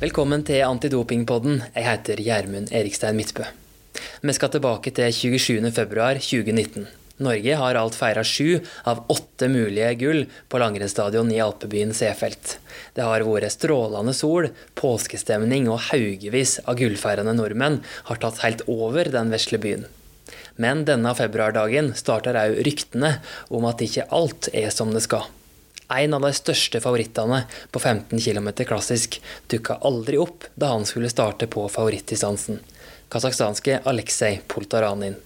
Velkommen til Antidopingpodden. Jeg heter Gjermund Erikstein Midtbø. Vi skal tilbake til 27.2.2019. Norge har alt feira sju av åtte mulige gull på langrennsstadion i alpebyen Seefeld. Det har vært strålende sol, påskestemning og haugevis av gullfeirende nordmenn har tatt helt over den vesle byen. Men denne februardagen starter òg ryktene om at ikke alt er som det skal. En av de største favorittene på 15 km klassisk dukka aldri opp da han skulle starte på favorittdistansen. Kasakhstanske Aleksej Poltaranin.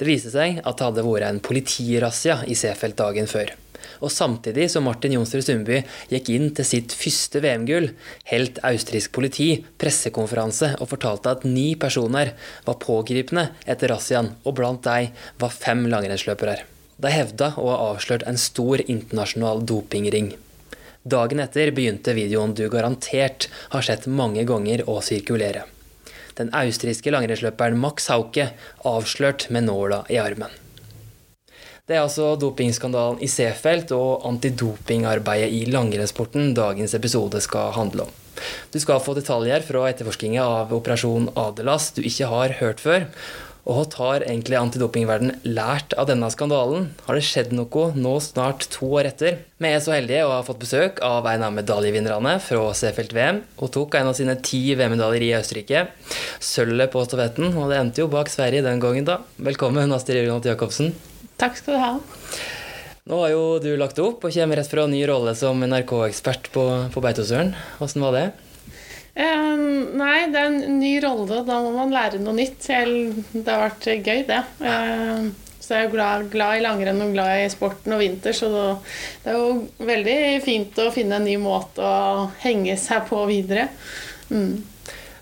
Det viste seg at det hadde vært en politirazzia i Seefeld dagen før. Og samtidig som Martin Jonsrud Sundby gikk inn til sitt første VM-gull, holdt austrisk politi pressekonferanse og fortalte at ni personer var pågripne etter razziaen, og blant dem var fem langrennsløpere. De hevda å ha avslørt en stor internasjonal dopingring. Dagen etter begynte videoen du garantert har sett mange ganger å sirkulere den austriske langrennsløperen Max Hauke avslørt med nåla i armen. Det er altså dopingskandalen i Seefeld og antidopingarbeidet i langrennssporten dagens episode skal handle om. Du skal få detaljer fra etterforskninga av Operasjon Adelas du ikke har hørt før. Og hva har egentlig antidopingverden lært av denne skandalen? Har det skjedd noe nå snart to år etter? Vi er så heldige å ha fått besøk av en av medaljevinnerne fra Seefeld-VM. Hun tok en av sine ti VM-medaljer i Østerrike. Sølvet på stafetten, og det endte jo bak Sverige den gangen, da. Velkommen, Astrid Jørgenholt Jacobsen. Takk skal du ha. Nå har jo du lagt opp og kommer rett fra en ny rolle som NRK-ekspert på, på Beitostølen. Åssen var det? Uh, nei, det er en ny rolle. Da må man lære noe nytt. Det har vært gøy, det. Uh, så jeg er glad, glad, i langrenn og glad i sporten og vinter, så det er jo veldig fint å finne en ny måte å henge seg på videre. Mm.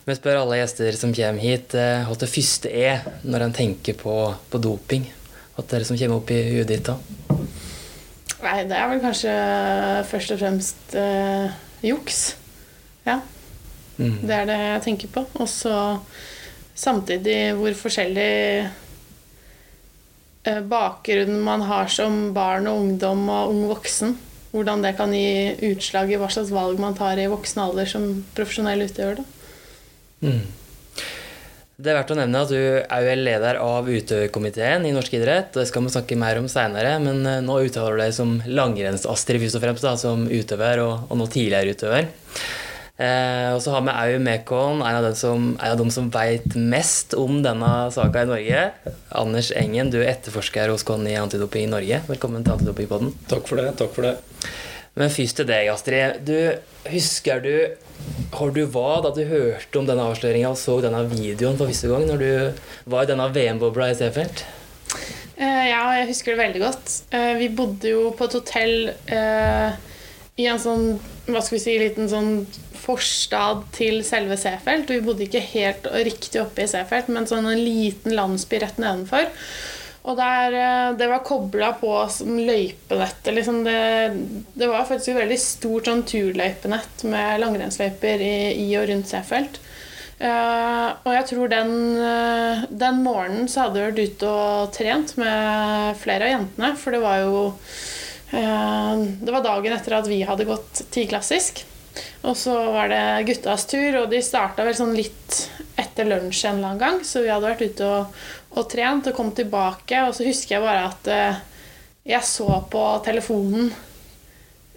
Vi spør alle gjester som kommer hit, eh, hva det første er når en tenker på, på doping. Hva er det som kommer opp i huet ditt da? Nei, det er vel kanskje først og fremst eh, juks. Ja. Mm. Det er det jeg tenker på. Og så samtidig hvor forskjellig bakgrunnen bakgrunn man har som barn og ungdom og ung voksen. Hvordan det kan gi utslag i hva slags valg man tar i voksen alder som profesjonell utøver. Mm. Det er verdt å nevne at du er leder av utøverkomiteen i norsk idrett. Det skal vi snakke mer om seinere, men eh, nå uttaler du deg som langrenns-Astrid først og fremst, da, som utøver og, og nå tidligere utøver. Eh, og så har vi òg Mekon, en av dem som, de som veit mest om denne saka i Norge. Anders Engen, du er etterforsker hos i Antidoping i Norge. Velkommen til Antidopingpodden. Takk for det. takk for det. Men først til deg, Astrid. Du, husker du hvor du var da du hørte om denne avsløringa og så denne videoen for første gang, når du var i denne VM-bobla i Seefeld? Eh, ja, jeg husker det veldig godt. Eh, vi bodde jo på et hotell uh, i en sånn, hva skal vi si, liten sånn forstad til selve Seefeld. Vi bodde ikke helt riktig oppe i Seefeld, men sånn en liten landsby rett nedenfor. Og der, eh, det var kobla på som løypenettet. Liksom det, det, var faktisk et veldig stort sånn turløypenett med langrennsløyper i, i, og rundt Seefeld. Uh, og jeg tror den, uh, den morgenen så hadde vi vært ute og trent med flere av jentene. For det var jo uh, Det var dagen etter at vi hadde gått tiklassisk. Og så var det guttas tur, og de starta vel sånn litt etter lunsj en eller annen gang. Så vi hadde vært ute og, og trent og kom tilbake, og så husker jeg bare at eh, jeg så på telefonen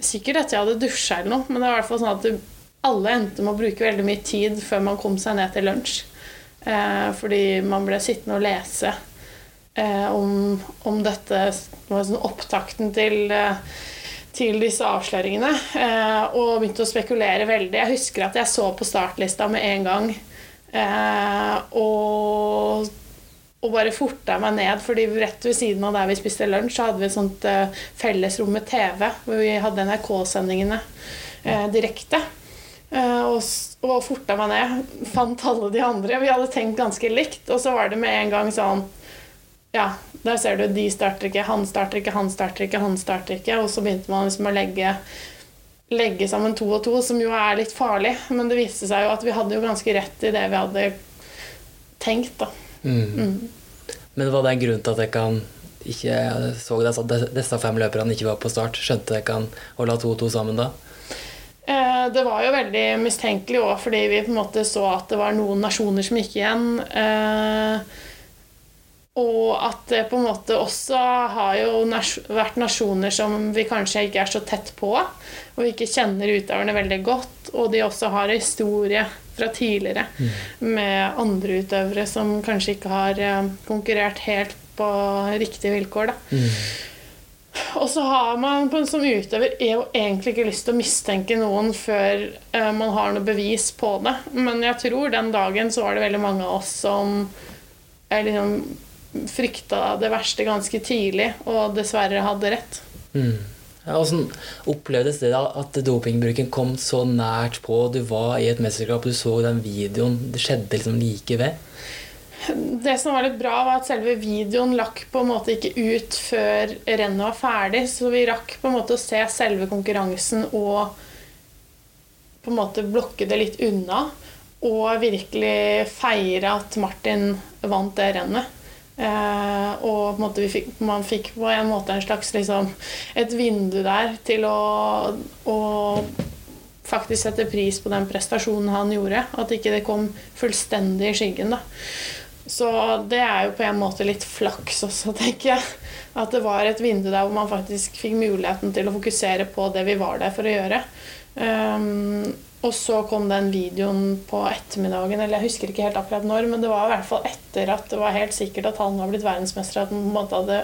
Sikkert etter jeg hadde dusja eller noe, men det var i hvert fall sånn at alle endte med å bruke veldig mye tid før man kom seg ned til lunsj. Eh, fordi man ble sittende og lese eh, om, om, dette sånn opptakten til eh, til disse avsløringene eh, og begynte å spekulere veldig. Jeg husker at jeg så på startlista med en gang eh, og, og bare forta meg ned, fordi rett ved siden av der vi spiste lunsj, så hadde vi et sånt eh, fellesrom med TV hvor vi hadde NRK-sendingene direkte. Og, og forta meg ned. Fant alle de andre. Vi hadde tenkt ganske likt, og så var det med en gang sånn Ja, der ser du de starter ikke, han starter ikke, han starter ikke, han starter ikke. Og så begynte man liksom å legge, legge sammen to og to, som jo er litt farlig. Men det viste seg jo at vi hadde jo ganske rett i det vi hadde tenkt, da. Mm. Mm. Men var det en grunn til at jeg ikke så det, at disse fem løperne ikke var på start? Skjønte jeg kan holde to og to sammen da? Eh, det var jo veldig mistenkelig òg, fordi vi på en måte så at det var noen nasjoner som gikk igjen. Eh, og at det på en måte også har jo vært nasjoner som vi kanskje ikke er så tett på. Og vi ikke kjenner utøverne veldig godt. Og de også har historie fra tidligere mm. med andre utøvere som kanskje ikke har eh, konkurrert helt på riktige vilkår. da. Mm. Og så har man som utøver jo egentlig ikke lyst til å mistenke noen før uh, man har noe bevis på det. Men jeg tror den dagen så var det veldig mange av oss som uh, liksom, frykta det verste ganske tidlig, og dessverre hadde rett. Mm. Hvordan opplevdes det da at dopingbruken kom så nært på? Du var i et mesterskap, du så den videoen. Det skjedde liksom like ved? Det som var litt bra, var at selve videoen lakk på en måte ikke ut før rennet var ferdig. Så vi rakk på en måte å se selve konkurransen og på en måte blokke det litt unna. Og virkelig feire at Martin vant det rennet. Eh, og måte fikk, man fikk på en måte en slags liksom, et vindu der til å, å faktisk sette pris på den prestasjonen han gjorde. At ikke det kom fullstendig i skyggen. da. Så det er jo på en måte litt flaks også, tenker jeg. At det var et vindu der hvor man faktisk fikk muligheten til å fokusere på det vi var der for å gjøre. Um, og så kom den videoen på ettermiddagen, eller jeg husker ikke helt akkurat når, men det var i hvert fall etter at det var helt sikkert at han var blitt verdensmester, at han på en måte hadde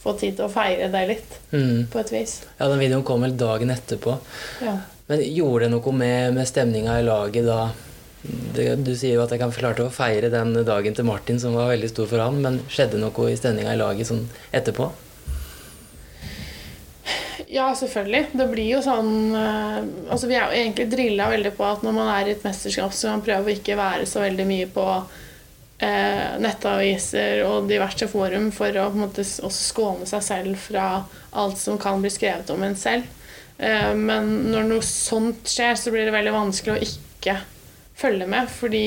fått tid til å feire det litt, mm. på et vis. Ja, den videoen kom vel dagen etterpå. Ja. Men gjorde det noe med, med stemninga i laget da? det, du sier jo at jeg kan klarte å feire den dagen til Martin, som var veldig stor for han, men skjedde noe i stemninga i laget sånn etterpå? Ja, selvfølgelig. Det blir jo sånn uh, Altså, vi er jo egentlig drilla veldig på at når man er i et mesterskap, så man prøver å ikke være så veldig mye på uh, nettaviser og diverse forum for å på en måte også skåne seg selv fra alt som kan bli skrevet om en selv. Uh, men når noe sånt skjer, så blir det veldig vanskelig å ikke følge med, fordi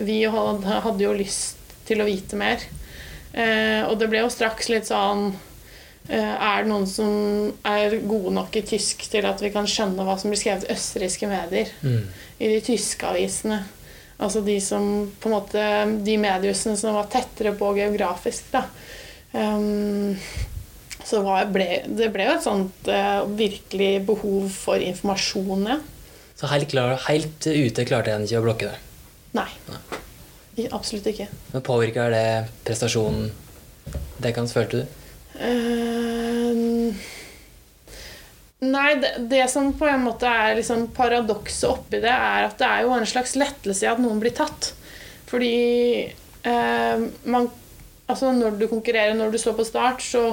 vi hadde jo lyst til å vite mer. Eh, og det ble jo straks litt sånn eh, Er det noen som er gode nok i tysk til at vi kan skjønne hva som blir skrevet i østerrikske medier? Mm. I de tyske avisene. Altså de som på en måte De mediehusene som var tettere på geografisk, da. Um, så var, ble, det ble jo et sånt uh, virkelig behov for informasjon, ja. Så helt, klar, helt ute klarte en ikke å blokke det? Nei. Nei. Absolutt ikke. Men Påvirker det prestasjonen deres, følte du? Uh, nei, det, det, som på en måte er liksom paradokset oppi det, er at det er jo en slags lettelse i at noen blir tatt. Fordi uh, man Altså når du konkurrerer, når du står på start, så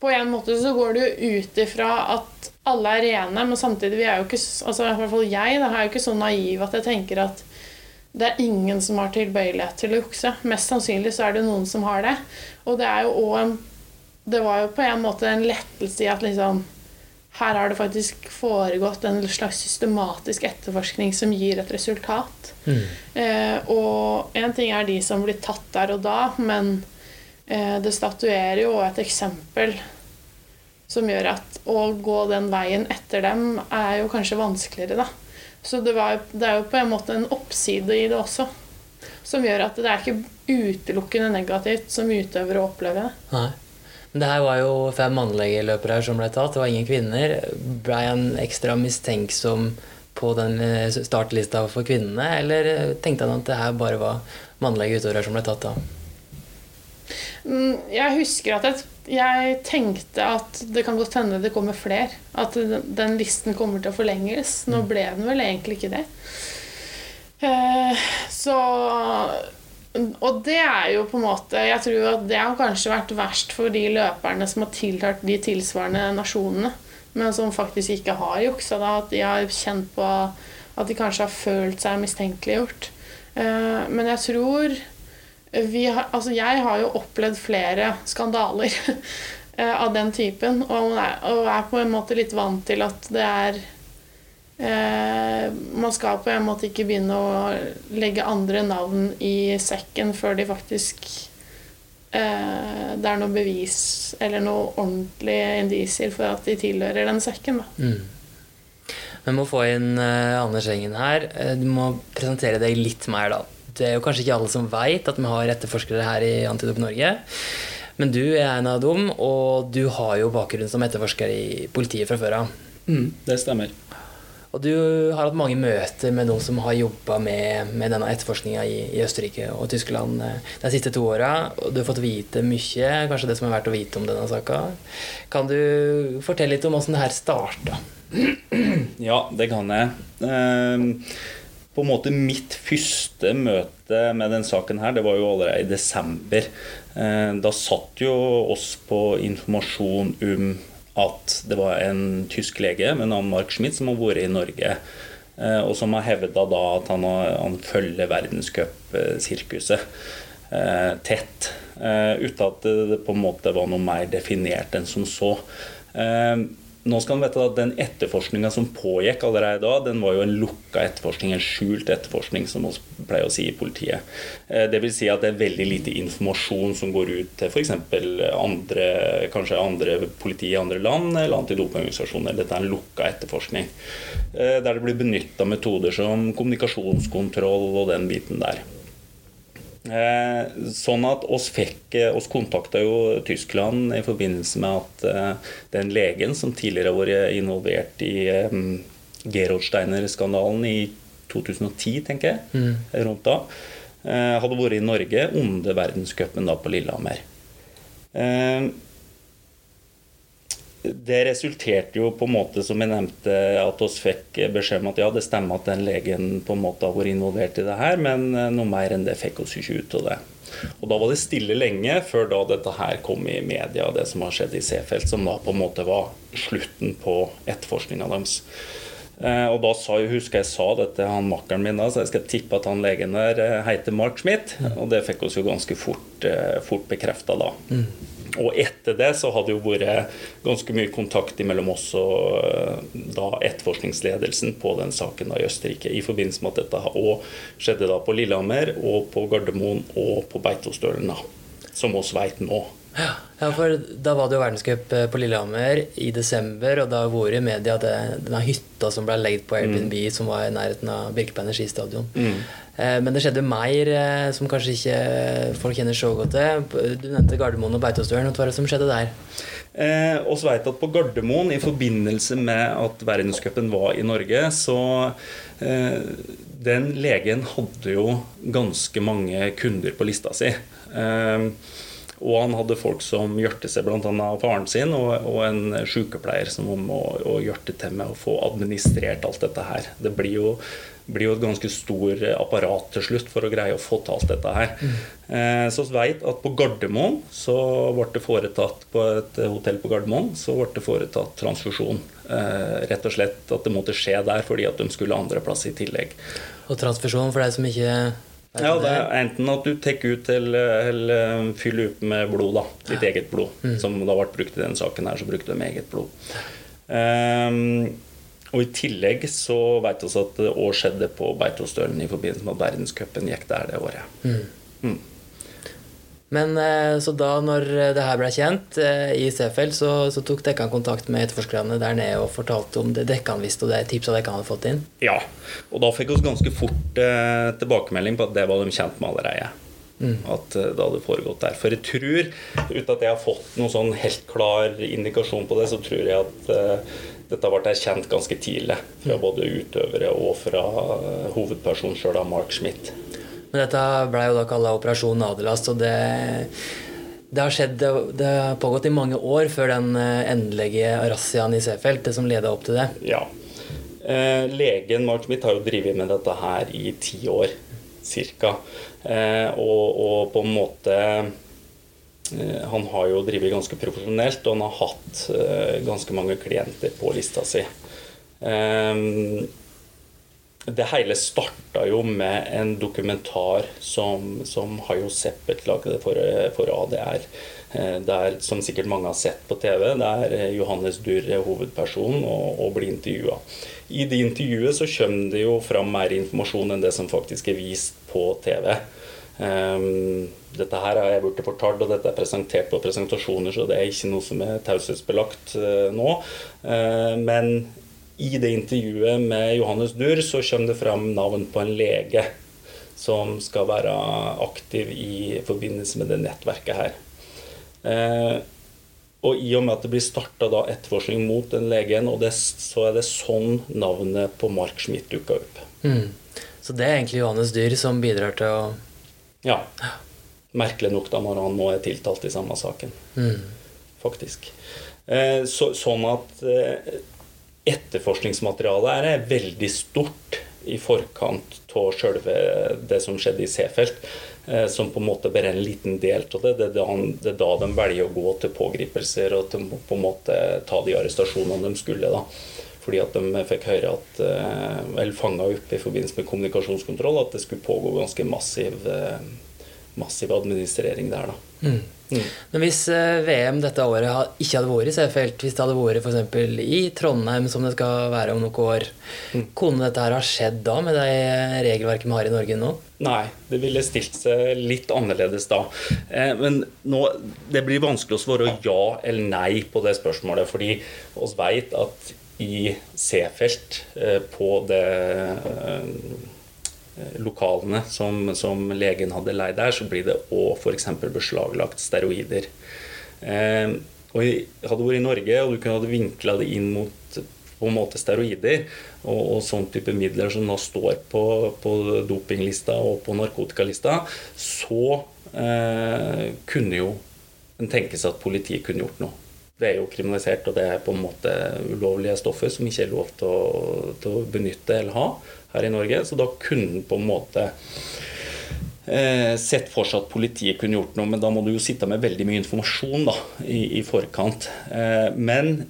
på en måte så går du ut ifra at alle er rene, men samtidig vi er jo ikke, altså i hvert fall jeg da, er jo ikke så naiv at jeg tenker at det er ingen som har tilbøyelighet til å jukse. Mest sannsynlig så er det noen som har det. Og det er jo også en Det var jo på en måte en lettelse i at liksom her har det faktisk foregått en slags systematisk etterforskning som gir et resultat. Mm. Eh, og én ting er de som blir tatt der og da, men eh, det statuerer jo et eksempel som gjør at å gå den veien etter dem er jo kanskje vanskeligere, da. Så det, var, det, er jo på en måte en oppside i det også. Som gjør at det er ikke utelukkende negativt som utøver å oppleve det. Nei. Men det her var jo fem mannlige løpere her som ble tatt. Det var ingen kvinner. Ble han ekstra mistenksom på den eh, startlista for kvinnene, eller tenkte han at det her bare var mannlige utøvere som ble tatt da? Mm, jeg husker at jeg, jeg, tenkte at det kan godt hende det kommer flere. At den listen kommer til å forlenges. Nå mm. ble den vel egentlig ikke det. Eh, så Og det er jo på en måte Jeg tror at det har kanskje vært verst for de løperne som har tilhørt de tilsvarende nasjonene, men som faktisk ikke har juksa. At de har kjent på at de kanskje har følt seg mistenkeliggjort. Eh, men jeg tror har, altså jeg har jo opplevd flere skandaler eh, av den typen. Og er, på en måte litt vant til at det er Man skal på en måte ikke begynne å legge andre navn i sekken før de faktisk eh, Det er noe bevis eller noe ordentlige indisier for at de tilhører den sekken. Da. Mm. Vi må få inn eh, Anders Engen her. Du må presentere deg litt mer, da. Det er jo kanskje ikke alle som veit at vi har etterforskere her i Antidop Norge. Men du er en av dem, og du har jo bakgrunn som etterforsker i politiet fra før av. Mm, det stemmer. Og du har hatt mange møter med noen som har jobba med, med, denne etterforskninga i, i, Østerrike og Tyskland eh, de siste to åra. Du har fått vite mye, kanskje det som er verdt å vite om denne saka. Kan du fortelle litt om åssen det her starta? Ja, det kan jeg. Ehm, på en måte mitt første møte med den saken her, det var jo allerede i desember. Ehm, da satt jo oss på informasjon om at det var en tysk lege med navn Mark Schmidt som har vært i Norge. Eh, og som har hevda at han, han følger verdenscupsirkuset eh, tett. Eh, uten at det på en måte var noe mer definert enn som så. Nå skal man vite at Den etterforskninga som pågikk allerede da, den var jo en lukka etterforskning, en skjult etterforskning, som vi pleier å si i politiet. Dvs. det vil si at det er veldig lite informasjon som går ut til f.eks. andre kanskje andre politi i andre land eller antidopingorganisasjoner. Dette er en lukka etterforskning. Eh, der det blir benytta metoder som kommunikasjonskontroll og den biten der. Eh, sånn at oss fikk eh, oss kontakta jo Tyskland i forbindelse med at eh, den legen som tidligere har vært involvert i Gerolsteiner-skandalen i 2010, tenker jeg, mm. rundt da, hadde vært i Norge under verdenscupen på Lillehammer det resulterte jo på en måte, som jeg nevnte, at oss fikk beskjed om at ja, det stemmer at den legen på en måte har vært involvert i det her, men eh, noe mer enn det fikk oss ikke ut av det. Og Da var det stille lenge før da dette her kom i media, det som har skjedd i Seefeld, som da på en måte var slutten på etterforskninga deres. Eh, og da sa, jeg husker jeg sa dette til han makkeren min, da, så jeg skal tippe at han legen der eh, heter Mark Schmidt. Og det fikk oss jo ganske fort, fort bekrefta da. Mm. Og etter det så hadde jo vært ganske mye kontakt mellom oss og eh, da etterforskningsledelsen på den saken da i Østerrike, i forbindelse med at dette òg skjedde da på Lillehammer og på Gardermoen og på Beitostølen, da, som oss veit nå. Ja, for Da var det jo verdenscup eh, på Lillehammer i desember, og da har i media det, denne hytta som ble legd på Airbnb, mm. som var i nærheten av Birkebein skistadion. Mm. Eh, men det skjedde mer eh, som kanskje ikke folk kjenner så godt til. Du nevnte Gardermoen og Beitostølen. Hva var det som skjedde der? Eh, oss vet at på Gardermoen, i forbindelse med at verdenscupen var i Norge, så eh, Den legen hadde jo ganske mange kunder på lista si. Eh, og han hadde folk som hjørte seg, bl.a. faren sin og, og en sykepleier som må hjørte til med å få administrert alt dette her. Det blir jo blir jo et ganske stor apparat til slutt for å greie å få til alt dette her. Mm. Så vi vet at på Gardermoen så ble det foretatt på et hotell på Gardermoen så ble det foretatt transfusjon. Eh, rett og slett at det måtte skje der fordi at de skulle andreplass i tillegg. Og transfusjon for deg som ikke ja, det er enten at du tar ut eller, eller fyller ut med blod, da. Ditt ja. eget blod. Mm. Som da ble brukt i denne saken her, så brukte de eget blod. Um, og I tillegg så vet vi at det òg skjedde på Beitostølen i forbindelse med at verdenscupen gikk der det året. Mm. Mm. Men eh, så da når det her ble kjent eh, i Seefeld, så, så tok dekkene kontakt med etterforskerne der nede og fortalte om det dere visste, og det tipsa dere hadde fått inn? Ja, og da fikk vi ganske fort eh, tilbakemelding på at det var de kjent med allerede. Mm. At det hadde foregått der. For jeg tror, uten at jeg har fått noen sånn helt klar indikasjon på det, så tror jeg at uh, dette ble erkjent ganske tidlig fra både utøvere og fra hovedpersonen sjøl, Mark Schmidt. Men dette ble jo da kalla Operasjon Adelast, og det, det har skjedd, det har pågått i mange år før den eh, endelige razziaen i Seefeld, det som leda opp til det. Ja. Eh, legen Mark Schmidt har jo drevet med dette her i ti år, cirka. Eh, og, og, på en måte eh, Han har jo drevet ganske profesjonelt, og han har hatt eh, ganske mange klienter på lista si. Eh, det hele starta jo med en dokumentar som, som Hayo Seppet lagde for, for, ADR. Eh, der, som sikkert mange har sett på TV, der eh, Johannes Durr er hovedperson og, og blir intervjua. I det intervjuet så kommer det jo fram mer informasjon enn det som faktisk er vist på TV. Ehm, dette her har jeg blitt fortalt, og dette er presentert på presentasjoner, så det er ikke noe som er taushetsbelagt uh, nå. Uh, men i det intervjuet med Johannes Durr så kommer det fram navn på en lege som skal være aktiv i forbindelse med det nettverket her. Eh, og i og med at det blir starta etterforskning mot den legen, og det, så er det sånn navnet på Mark Schmidt dukka opp. Mm. Så det er egentlig Johannes Dyr som bidrar til å Ja. Merkelig nok, da, når han nå er tiltalt i samme saken. mm. Faktisk. Eh, så, sånn at eh, etterforskningsmaterialet er veldig stort i forkant av sjølve det som skjedde i Seefeld. Eh, som på en måte bare er en liten del av det. Det er, da, det er da de velger å gå til pågripelser og til på en måte ta de arrestasjonene de skulle. da. Fordi at de fikk høre at eh, Eller fanga opp i forbindelse med kommunikasjonskontroll at det skulle pågå ganske massiv, eh, massiv administrering der. da. Mm. Mm. Men hvis eh, VM dette året ikke hadde vært i Seefeld, hvis det hadde vært f.eks. i Trondheim, som det skal være om noen år, kunne dette her ha skjedd da, med det regelverket vi har i Norge nå? Nei, det ville stilt seg litt annerledes da. Eh, men nå, det blir vanskelig å svare ja eller nei på det spørsmålet. Fordi vi vet at i C-felt på det eh, lokalene som, som legen hadde leid der, så blir det òg f.eks. beslaglagt steroider. Eh, og hadde vært i Norge og du kunne hadde vinkla det inn mot på en måte steroider og, og sånn type midler som nå står på, på dopinglista og på narkotikalista, så eh, kunne jo en tenke seg at politiet kunne gjort noe. Det er jo kriminalisert, og det er på en måte ulovlige stoffer som ikke er lov til å, til å benytte eller ha her i Norge. Så da kunne en på en måte eh, sett for seg at politiet kunne gjort noe, men da må du jo sitte med veldig mye informasjon da, i, i forkant. Eh, men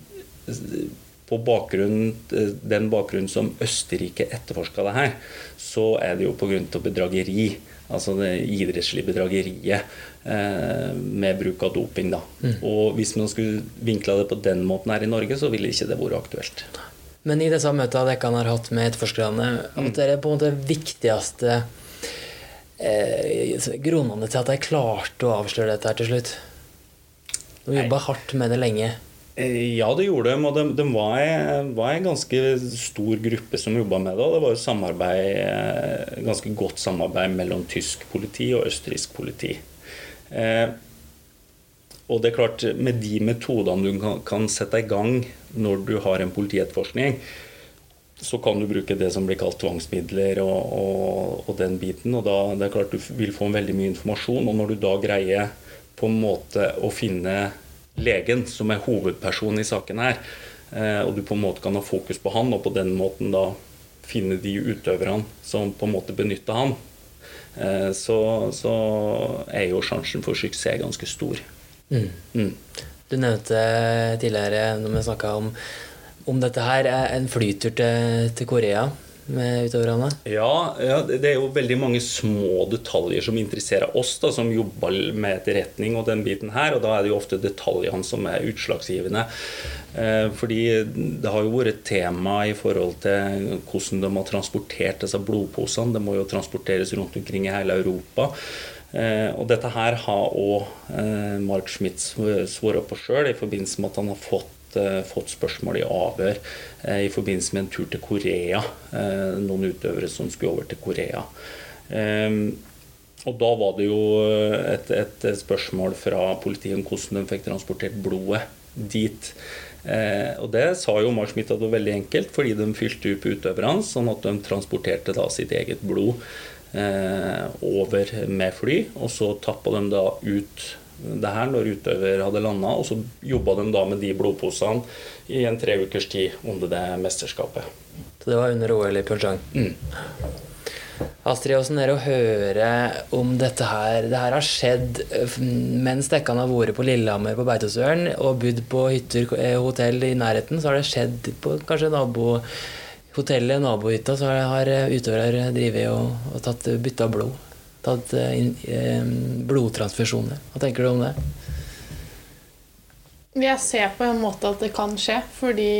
på bakgrunn, den bakgrunnen som Østerrike etterforska det her, så er det jo på grunn til bedrageri. Altså det idrettslige bedrageriet eh, med bruk av doping. da. Og hvis man skulle vinkla det på den måten her i Norge, så ville ikke det vært aktuelt. Men i disse møtene dere har hatt med etterforskerne, at det er på en måte viktigste eh, grunnene til at de klarte å avsløre dette her til slutt? De jobba hardt med det lenge. Eh, Ja, det gjorde de, og det de var, var en ganske stor gruppe som jobba med det. Og det var jo samarbeid, eh, ganske godt samarbeid mellom tysk politi og østerriksk politi. Eh, og det er klart, med de metodene du kan, sette i gang når du har en politietterforskning, så kan du bruke det som blir kalt tvangsmidler og, og, og den biten. Og da det er klart du vil få veldig mye informasjon. Og når du da greier på en måte å finne legen, som er hovedpersonen i saken her, eh, og du på en måte kan ha fokus på han, og på den måten da finne de utøverne som på en måte benytter han, så, så er jo sjansen for suksess ganske stor. Mm. Du nevnte tidligere når vi snakka om, om dette her, eh, en flytur til, til Korea med utøverne. Ja, ja, det er jo veldig mange små detaljer som interesserer oss, da, som jobber med etterretning og den biten her. Og da er det jo ofte detaljene som er utslagsgivende. Eh, fordi det har jo vært et tema i forhold til hvordan de har transportert disse blodposene. Det må jo transporteres rundt omkring i hele Europa. Eh, og dette her har òg eh, Mark Schmitz svart på sjøl, i forbindelse med at han har fått eh, fått spørsmål i avhør eh, i forbindelse med en tur til Korea. Eh, noen utøvere som skulle over til Korea. Eh, og da var det jo et, et spørsmål fra politiet om hvordan de fikk transportert blodet dit. Eh, og det sa jo Mars Schmidt at det var veldig enkelt, fordi de fylte opp utøverne, sånn at de transporterte da sitt eget blod eh, over med fly. Og så tappa de da ut det her når utøver hadde landa, og så jobba de da med de blodposene i en tre ukers tid under det mesterskapet. Så det var under OL i Pyeongchang. Mm. Astrid, åssen er det å høre om dette her? Det her har skjedd eh, mens dekkene har vært på Lillehammer på Beitostølen og bodd på hytter, eh, hotell i nærheten, så har det skjedd på kanskje nabo hotellet, nabohytta, så har utøvere drevet og, og tatt bytta blod. Tatt eh, eh, blodtransfusjoner. Hva tenker du om det? Jeg ser på en måte at det kan skje, fordi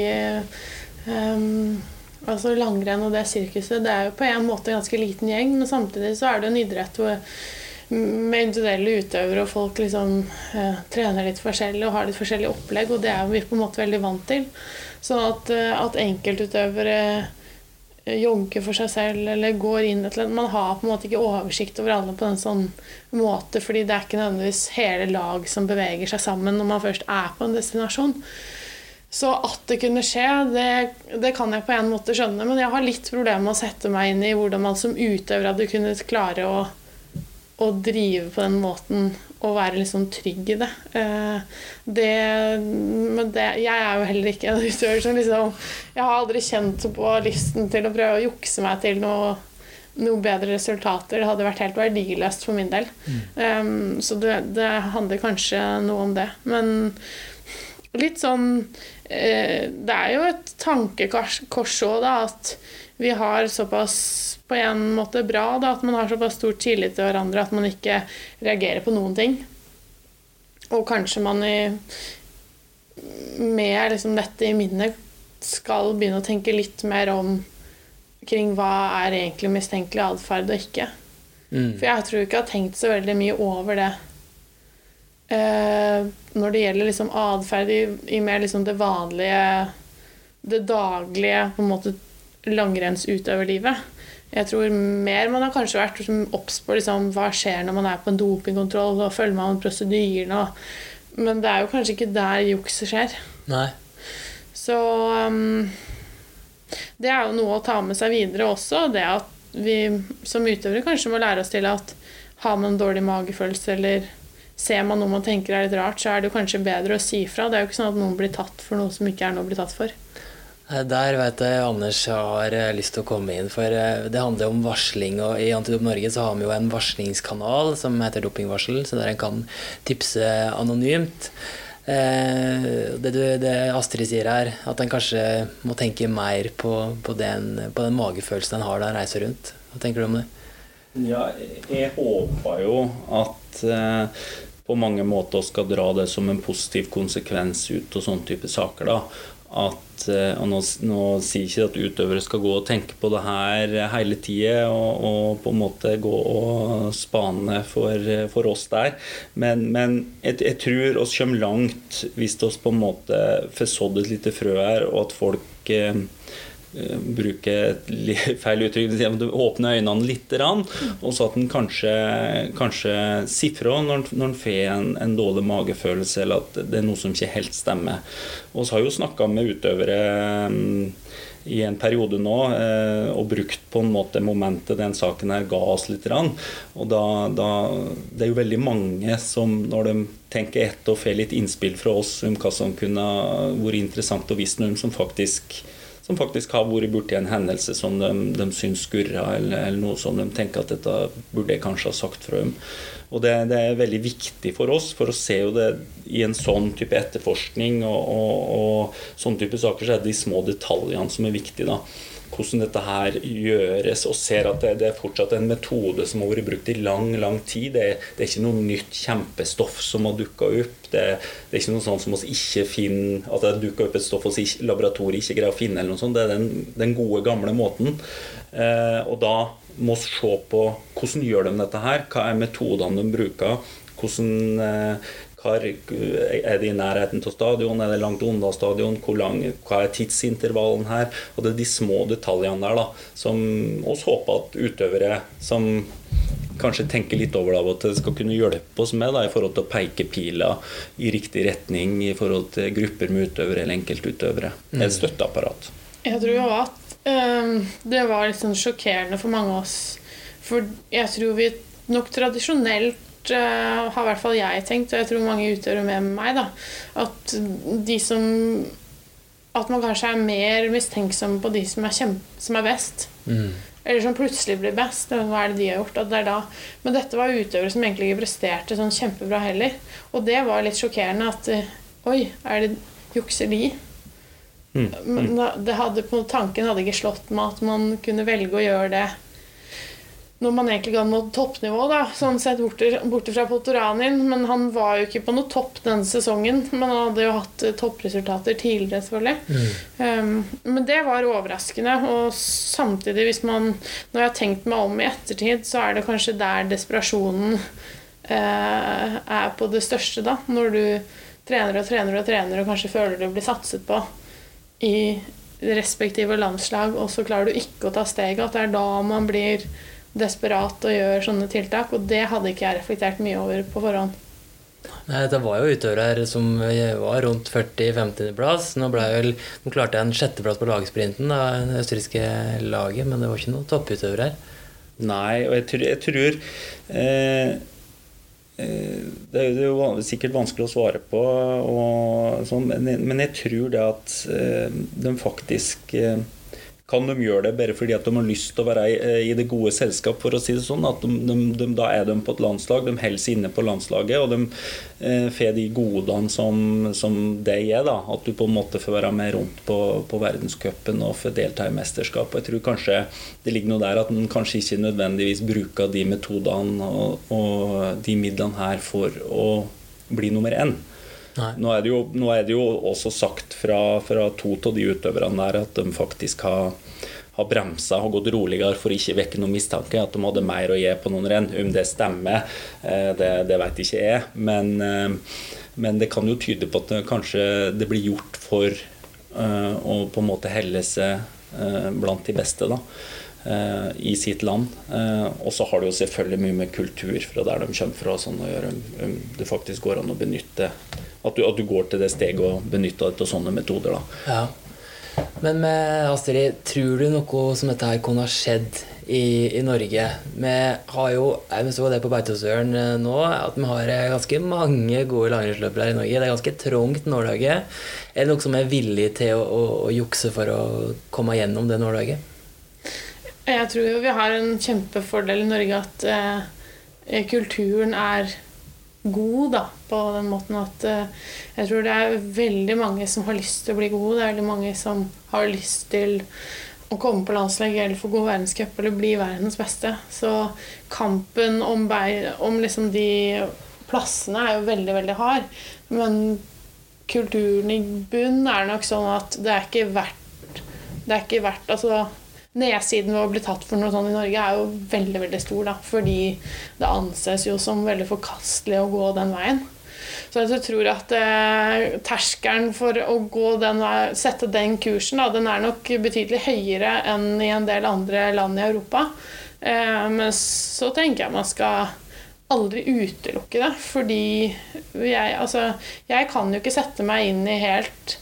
um, altså langrenn og det sirkuset det er jo på en måte en ganske liten gjeng, men samtidig så er det en idrett hvor med individuelle utøvere, og folk liksom uh, trener litt forskjellig og har litt forskjellig opplegg, og det er vi på en måte veldig vant til. Sånn at, at enkeltutøvere jogger for seg selv eller går inn et eller annet. Man har på en måte ikke oversikt over alle på en sånn måte, fordi det er ikke nødvendigvis hele lag som beveger seg sammen når man først er på en destinasjon. Så at det kunne skje, det, det, kan jeg på en måte skjønne. Men jeg har litt problemer med å sette meg inn i hvordan man som utøver hadde kunnet klare å, å drive på den måten og være liksom trygg i det. Eh, det, men det, jeg er jo heller ikke en utøver som liksom Jeg har aldri kjent på lysten til å prøve å jukse meg til noe, noe bedre resultater. Det hadde vært helt verdiløst for min del. Mm. Um, så det, det handler kanskje noe om det. Men litt sånn uh, Det er jo et tankekors òg, da, at vi har såpass på en måte bra da, at man har såpass stor tillit til hverandre at man ikke reagerer på noen ting. Og kanskje man i, med liksom dette i minnet skal begynne å tenke litt mer om kring hva er egentlig mistenkelig atferd og ikke. Mm. For jeg tror ikke jeg har tenkt så veldig mye over det Eh, når det gjelder liksom atferd i, i, mer liksom det vanlige, det daglige på en måte langrennsutøverlivet. Jeg tror mer man har kanskje vært liksom, obs på liksom, hva skjer når man er på en dopingkontroll, og følger med om prosedyrene. Men det er jo kanskje ikke der jukset skjer. Nei. Så um, det er jo noe å ta med seg videre også. Det at vi som utøvere kanskje må lære oss til at har man dårlig magefølelse eller ser man noe man tenker er litt rart, så er det kanskje bedre å si fra. Det er jo ikke sånn at noen blir tatt for noe som ikke er noe å bli tatt for. Der vet jeg Anders har eh, lyst til å komme inn, for eh, det handler om varsling. Og i Antidop Norge så har vi jo en varslingskanal som heter Dopingvarsel, så der en kan tipse anonymt. Det, det, det, Astrid sier her, at en kanskje må tenke mer på, på, den, på den magefølelsen en har da en reiser rundt. Hva tenker du om det? Ja, jeg håper jo at på mange måter skal dra det som en positiv konsekvens ut og sånne type saker. da, at, eh, og nå, nå sier ikke at utøvere skal gå og tenke på det her hele tida og, og, på en måte gå og spane for, for oss der, men, men jeg, jeg, tror oss kommer langt hvis vi på en måte får sådd et lite frø her, og at folk Eh, bruke et feil uttrykk, åpne øynene litt, og så at en kanskje, kanskje sier fra når en får en, en, dårlig magefølelse, eller at det er noe som ikke helt stemmer. Og så har jo snakka med utøvere mm, i en periode nå eh, og brukt på en måte momentet den saken her ga oss litt. Og da, da, Det er jo veldig mange som når de tenker etter og får litt innspill fra oss om hva som kunne vært interessant å vise noen som faktisk som faktisk har vært borti en hendelse som de, de syns skurrer, eller, eller, noe som de tenker at dette burde jeg kanskje ha sagt fra dem. Og det, det, er veldig viktig for oss, for å se jo det i en sånn type etterforskning og, og, og sånne type saker, så er det de små detaljene som er viktige. da hvordan dette her gjøres, og ser at det, det, er fortsatt en metode som har vært brukt i lang lang tid. Det, det er ikke noe nytt kjempestoff som har dukka opp. Det, det, er ikke noe sånt som oss ikke finner At det dukker opp et stoff vi laboratoriet ikke greier å finne. eller noe sånt. Det er den, den gode, gamle måten. Eh, og da må vi se på hvordan gjør de dette her. Hva er metodene de bruker? Hvordan eh, hvor er det i nærheten av stadion? Er det langt unna stadion? Hvor lang, hva er tidsintervallen her? Og det er de små detaljene der da, som oss håper at utøvere som kanskje tenker litt over det, at det skal kunne hjelpe oss med da, i forhold til å peke piler i riktig retning i forhold til grupper med utøvere eller enkeltutøvere. Mm. Et støtteapparat. Jeg tror jo at um, det var litt sånn sjokkerende for mange av oss. For jeg tror vi nok tradisjonelt uh, har i hvert fall jeg tenkt, og jeg tror mange utøvere med meg, da, at de som At man kanskje er mer mistenksom på de som er, kjempe, som er best. Mm. Eller som plutselig blir best. Hva er det de har gjort? At det da. Men dette var utøvere som egentlig ikke presterte sånn kjempebra heller. Og det var litt sjokkerende at Oi, er det jukser de? Mm. Men da, hadde, tanken hadde ikke slått meg at man kunne velge å gjøre det når man egentlig hadde nådd toppnivå, da, sånn sett borte, fra Potoranin. Men han var jo ikke på noe topp denne sesongen. Men han hadde jo hatt eh, toppresultater tidligere, selvfølgelig. Um, men det var overraskende. Og samtidig, hvis man Når jeg har tenkt meg om i ettertid, så er det kanskje der desperasjonen uh, er på det største, da. Når du trener og trener og trener og kanskje føler du blir satset på i respektive landslag, og så klarer du ikke å ta steget. At det er da man blir desperat og gjør sånne tiltak. Og det hadde ikke jeg reflektert mye over på forhånd. Nei, Det var jo utøvere her som var rundt 40-50.-plass. Nå, nå klarte jeg en sjetteplass på lagsprinten, da, det østerrikske laget, men det var ikke noen topputøvere her. Nei, og jeg tror, jeg tror eh, eh Det er jo sikkert vanskelig å svare på, og, sånn, men, men, jeg tror det at eh, de faktisk eh, kan de gjøre det bare fordi at de har lyst til å være i, det gode selskap, for å si det sånn. At de, de, de, da er de på et landslag, de holder seg inne på landslaget, og de eh, får de godene som, som det er. da, At du på en måte får være med rundt på, på verdenscupen og får delta i mesterskap. Og jeg tror kanskje det ligger noe der at en kanskje ikke nødvendigvis bruker de metodene og, og de midlene her for å bli nummer én. Nå er, jo, nå er, det jo, også sagt fra, fra to av de utøverne der at de faktisk har, har bremsa og gått roligere for ikke å vekke noen mistanke. At de hadde mer å gi på noen renn. Om det stemmer, eh, det, det vet ikke jeg. Men, eh, men, det kan jo tyde på at det kanskje det blir gjort for eh, å på en måte helle seg blant de beste. da i sitt land. og så har det jo selvfølgelig mye med kultur fra der de kommer fra sånn å gjøre. Om det faktisk går an å benytte at du, at du, går til det steget og benytter deg av sånne metoder. Da. Ja. Men med Astrid, tror du noe som dette her kunne ha skjedd i, i Norge? Vi har jo, jeg så det på Beitostølen eh, nå, at vi har eh, ganske mange gode langrennsløpere i Norge. Det er ganske trangt nåløyet. Er det noe som er villig til å, å, å, jukse for å komme gjennom det nåløyet? Jeg tror jo vi har en kjempefordel i Norge at eh, kulturen er god, da, på den måten at eh, jeg tror det er veldig mange som har lyst til å bli gode. Det er veldig mange som har lyst til å komme på landslaget eller få god verdenscup eller bli verdens beste. Så kampen om, om liksom de plassene er jo veldig, veldig hard. Men kulturen i bunn er nok sånn at det er ikke verdt Det er ikke verdt Altså nedsiden ved å bli tatt for noe sånt i Norge er jo veldig veldig stor. da, Fordi det anses jo som veldig forkastelig å gå den veien. Så jeg tror at eh, terskelen for å gå den sette den kursen da, den er nok betydelig høyere enn i en del andre land i Europa. Eh, men så tenker jeg man skal aldri utelukke det. Fordi jeg, altså, jeg kan jo ikke sette meg inn i helt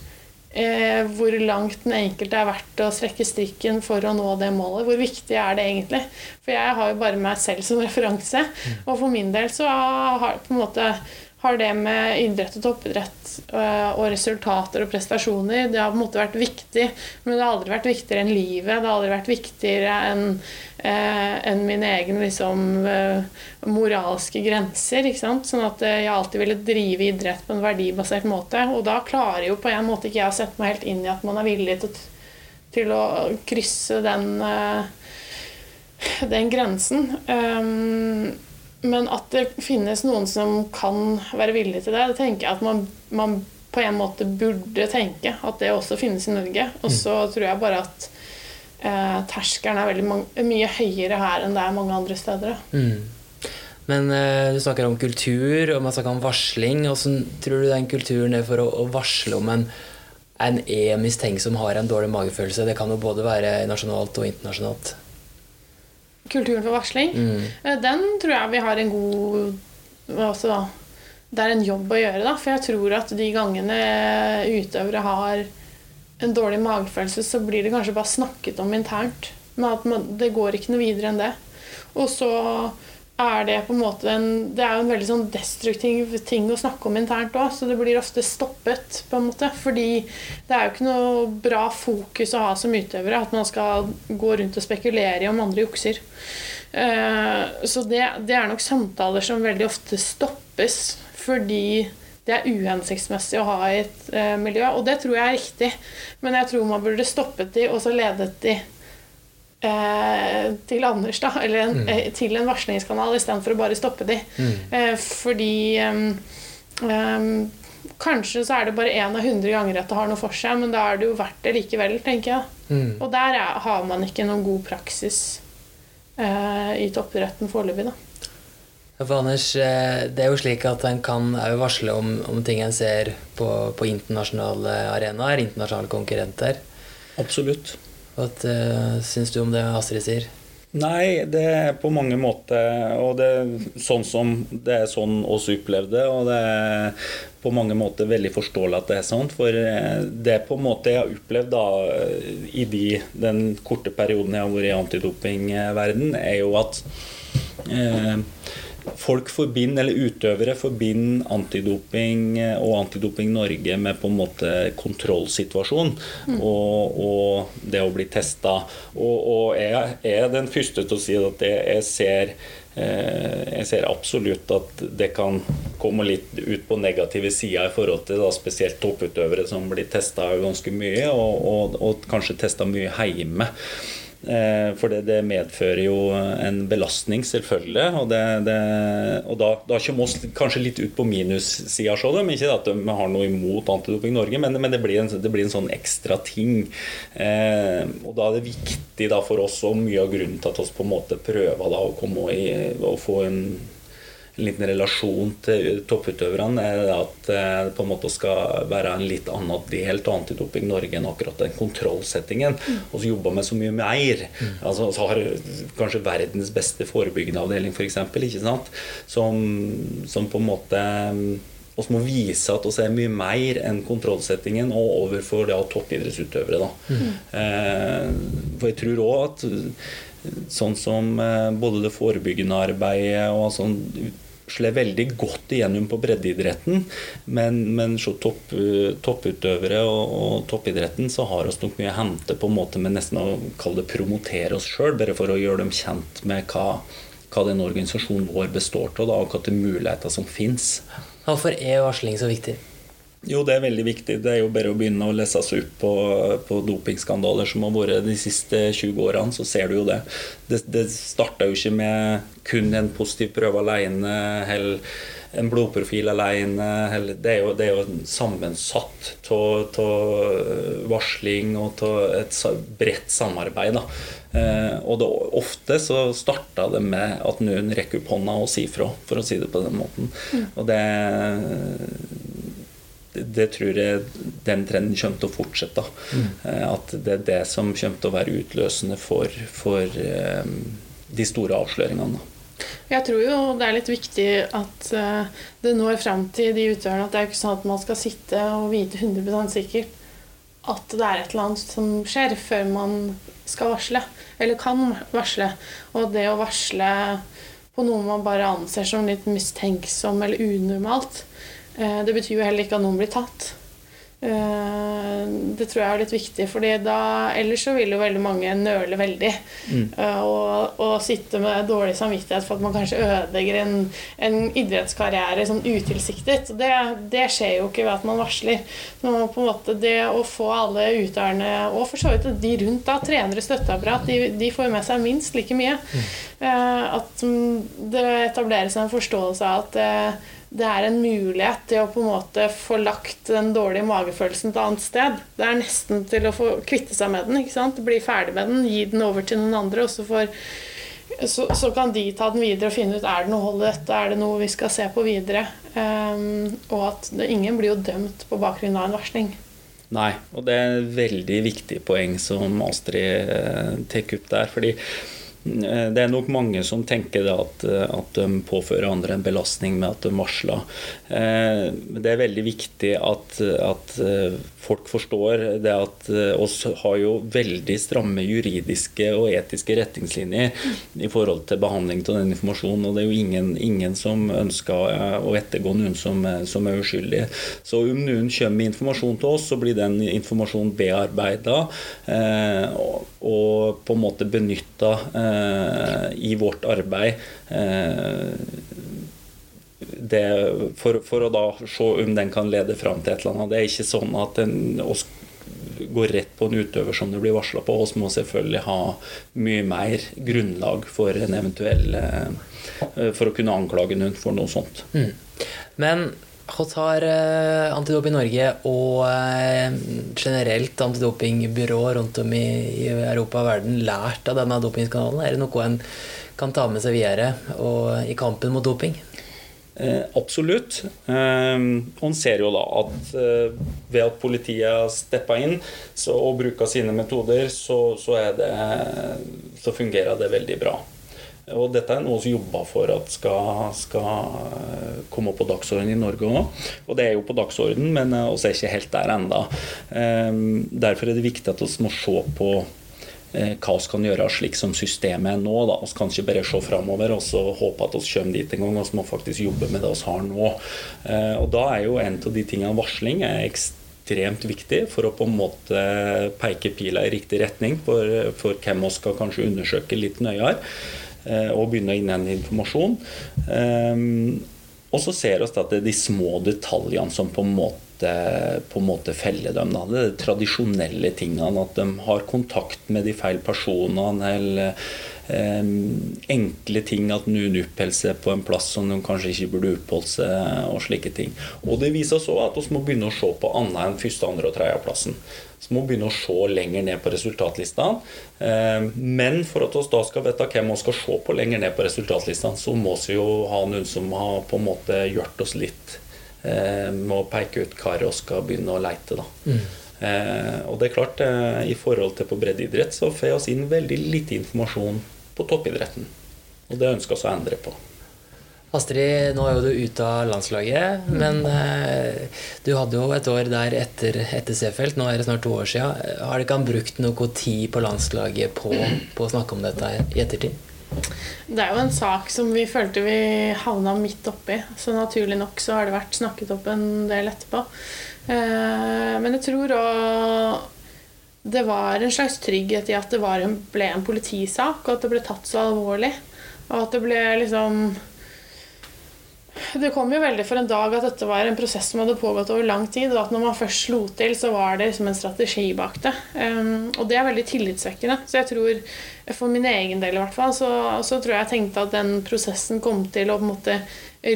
eh, hvor langt den enkelte er verdt å strekke strikken for å nå det målet. Hvor viktig er det egentlig? For jeg har jo bare meg selv som referanse. Mm. Og for min del så har på en måte har det med idrett og toppidrett eh, og resultater og prestasjoner Det har på en måte vært viktig, men det har aldri vært viktigere enn livet. Det har aldri vært viktigere enn eh, enn mine egne liksom, eh, moralske grenser. Ikke sant? Sånn at jeg alltid ville drive idrett på en verdibasert måte. Og da klarer jo på en måte ikke jeg å sette meg helt inn i at man er villig til, til å krysse den, den grensen. Um, men at det finnes noen som kan være villig til det, det tenker jeg at man, man på en måte burde tenke at det også finnes i Norge. Og så mm. tror jeg bare at eh, terskelen er mange, mye høyere her enn det er mange andre steder. Mm. Men eh, du snakker om kultur, og man snakker om varsling. Hvordan tror du den kulturen er for å, å varsle om en, en er mistenksom har en dårlig magefølelse? Det kan jo både være nasjonalt og internasjonalt kulturen for varsling, mm. Eh, den tror jeg vi har en god altså, Det er en jobb å gjøre, da. For jeg tror at de gangene utøvere har en dårlig magefølelse, så blir det kanskje bare snakket om internt. Men at man, det går ikke noe videre enn det. Og så er det på en måte en, Det er jo en veldig sånn destruktiv ting å snakke om internt òg, så det blir ofte stoppet, på en måte. Fordi det er jo ikke noe bra fokus å ha som utøvere at man skal gå rundt og spekulere i om andre jukser. Uh, så det, det, er nok samtaler som veldig ofte stoppes fordi det er uhensiktsmessig å ha i et uh, miljø. Og det tror jeg er riktig, men jeg tror man burde stoppet de og så ledet de eh, til Anders, da, eller en, mm. eh, til en varslingskanal istedenfor å bare stoppe de. Mm. Eh, fordi um, Kanskje så er det bare én av hundre ganger at det har noe for seg, men da er det jo verdt det likevel, tenker jeg. Mm. Og der er, har man ikke noen god praksis eh, i toppidretten foreløpig, da. For Anders, eh, det er jo slik at en kan varsle om, om, ting en ser på, på internasjonale arenaer, internasjonale konkurrenter. Absolutt. Hva syns du om det Astrid sier? Nei, det er på mange måter Og det er sånn som det er sånn oss opplevde, og det er på mange måter veldig forståelig at det er sånn. For det er på en måte jeg har opplevd da i de, den korte perioden jeg har vært i antidopingverden, er jo at eh, folk forbinder, eller utøvere forbinder antidoping eh, og Antidoping Norge med på en måte kontrollsituasjon mm. og, og, det å bli testa. Og, og, jeg er den første til å si at jeg ser eh, jeg ser absolutt at det kan komme litt ut på negative sider i forhold til da, spesielt topputøvere som blir testa ganske mye, og, og, og kanskje testa mye hjemme. Eh, for det, det, medfører jo en belastning, selvfølgelig. Og, det, det, og da, da kommer vi kanskje litt ut på minussida, ikke at de har noe imot Antidoping Norge, men, men blir en, det, blir en, sånn ekstra ting. Eh, og da er det viktig for oss, og mye av grunnen til at vi på en måte prøver da, å komme i, og få en en liten relasjon til topputøverne, er at det på en måte skal være en litt annen del av Antidoping Norge enn akkurat den kontrollsettingen. Mm. Og så jobber med så mye mer. Mm. Altså, så har kanskje verdens beste forebyggende avdeling, f.eks., som, som på en måte vi må vise at vi er mye mer enn kontrollsettingen og overfor det av toppidrettsutøvere. Da. Mm. Eh, for jeg tror òg at sånn som eh, både det forebyggende arbeidet og sånn slår veldig godt igjennom på breddeidretten. Men, men topp, topputøvere og, og, toppidretten så har oss nok mye å hente på en måte med nesten å kalle det promotere oss sjøl, bare for å gjøre dem kjent med hva, hva den organisasjonen vår består av, og hvilke muligheter som fins. Hvorfor er varsling så viktig? Jo, det er veldig viktig. Det er jo bare å begynne å lese seg opp på, på dopingskandaler som har vært de siste 20 årene, så ser du jo det. Det, det starta jo ikke med kun en positiv prøve alene, eller en blodprofil alene. Eller, det, er jo, det er jo sammensatt av varsling og av et bredt samarbeid. Eh, og det, ofte så starta det med at noen rekker opp hånda og sier fra, for å si det på den måten. Mm. Og det det tror jeg den trenden kommer til å fortsette. Mm. Eh, at det er det som kommer til å være utløsende for, for um, de store avsløringene. Jeg tror jo det er litt viktig at uh, det når fram til de utøverne at det er ikke sånn at man skal sitte og vite 100 sikkert at det er et eller annet som skjer, før man skal varsle. Eller kan varsle. Og det å varsle på noe man bare anser som litt mistenksom eller unormalt, Eh, det betyr jo heller ikke at noen blir tatt. Eh, det tror jeg er litt viktig, for ellers så vil jo veldig mange nøle veldig. Mm. Eh, og, og, sitte med dårlig samvittighet for at man kanskje ødelegger en, en idrettskarriere sånn utilsiktet. Det, det, skjer jo ikke ved at man varsler. Så på en måte Det å få alle utøverne, og for så vidt de rundt, da, trenere, støtteapparat, de, de får jo med seg minst like mye. Mm. At det etableres en forståelse av at det er en mulighet til å på en måte få lagt den dårlige magefølelsen et annet sted. Det er nesten til å få kvitte seg med den. ikke sant? Bli ferdig med den, gi den over til noen andre. og så, så, så kan de ta den videre og finne ut er det noe hold i dette, er det noe vi skal se på videre. Um, og at det, ingen blir jo dømt på bakgrunn av en varsling. Nei, og det er et veldig viktig poeng som Astrid eh, tar opp der. fordi det er nok mange som tenker at, at, de påfører andre en belastning med at de varsler. Eh, det er veldig viktig at, at eh, folk forstår det at oss har jo veldig stramme juridiske og etiske retningslinjer i forhold til behandling av den informasjonen. Og det er jo ingen, ingen som ønsker å ettergå noen som, som, er uskyldige. Så om noen kommer med informasjon til oss, så blir den informasjonen bearbeida og, og på en måte benytta Eh, i vårt arbeid eh, det, for, for, å da se om den kan lede fram til et eller annet. Det er ikke sånn at oss går rett på en utøver som det blir varsla på. Vi må selvfølgelig ha mye mer grunnlag for en eventuell For å kunne anklage noen for noe sånt. Mm. Men hvordan har eh, Antidoping Norge og eh, generelt antidopingbyrå rundt om i, Europa og verden lært av denne dopingskandalen? Er det noe en kan ta med seg videre i kampen mot doping? Eh, absolutt. Eh, man ser jo da at eh, ved at politiet har steppa inn og bruka sine metoder, så, så, det, så fungerer det veldig bra. Og dette er noe vi jobber for at skal, skal eh, komme på dagsordenen i Norge òg. Og det er jo på dagsordenen, men vi er ikke helt der ennå. Eh, derfor er det viktig at vi må se på hva vi kan gjøre slik som systemet er nå. Da. Vi kan ikke bare se framover og så håpe at vi kommer dit en gang. Vi må faktisk jobbe med det vi har nå. Og da er jo en av de tingene varsling er ekstremt viktig for å på en måte peke pila i riktig retning for, for hvem vi skal kanskje undersøke litt nøyere. Eh, og begynne å innhente informasjon. Og så ser vi at det er de små detaljene som på en måte, på en måte felle dem. Da. Det er de tradisjonelle tingene. At de har kontakt med de feil personene. eller eh, enkle ting at noen oppholder seg på en plass som de kanskje ikke burde oppholdt seg, og slike ting. Og det viser oss òg at vi må begynne å se på annet enn første, andre og tredjeplassen. Så må vi begynne å se lenger ned på resultatlistene. Um, men for at vi da skal vite hvem vi skal se på lenger ned på resultatlistene, så må vi jo ha noen som har på en måte hjulpet oss litt uh, med å peke ut hva vi skal begynne å leite. da. Mm. Eh, og det er klart, eh, I forhold til på breddeidrett så får vi inn veldig lite informasjon på toppidretten. Og det ønsker vi å endre på. Astrid, nå er jo du ute av landslaget, men eh, du hadde jo et år der etter, etter Seefeld. Nå er det snart to år siden. Har dere ikke brukt noe tid på landslaget på, på, å snakke om dette i ettertid? Det er jo en sak som vi følte vi havna midt oppi. Så naturlig nok så har det vært snakket opp en del etterpå. Eh, men jeg tror òg det var en slags trygghet i at det en, ble en politisak, og at det ble tatt så alvorlig. Og at det ble liksom Det kom jo veldig for en dag at dette var en prosess som hadde pågått over lang tid, og at når man først slo til, så var det liksom en strategi bak det. Um, og det er veldig tillitsvekkende. Så jeg tror, for min egen del i hvert fall, så, så tror jeg jeg tenkte at den prosessen kom til å på en måte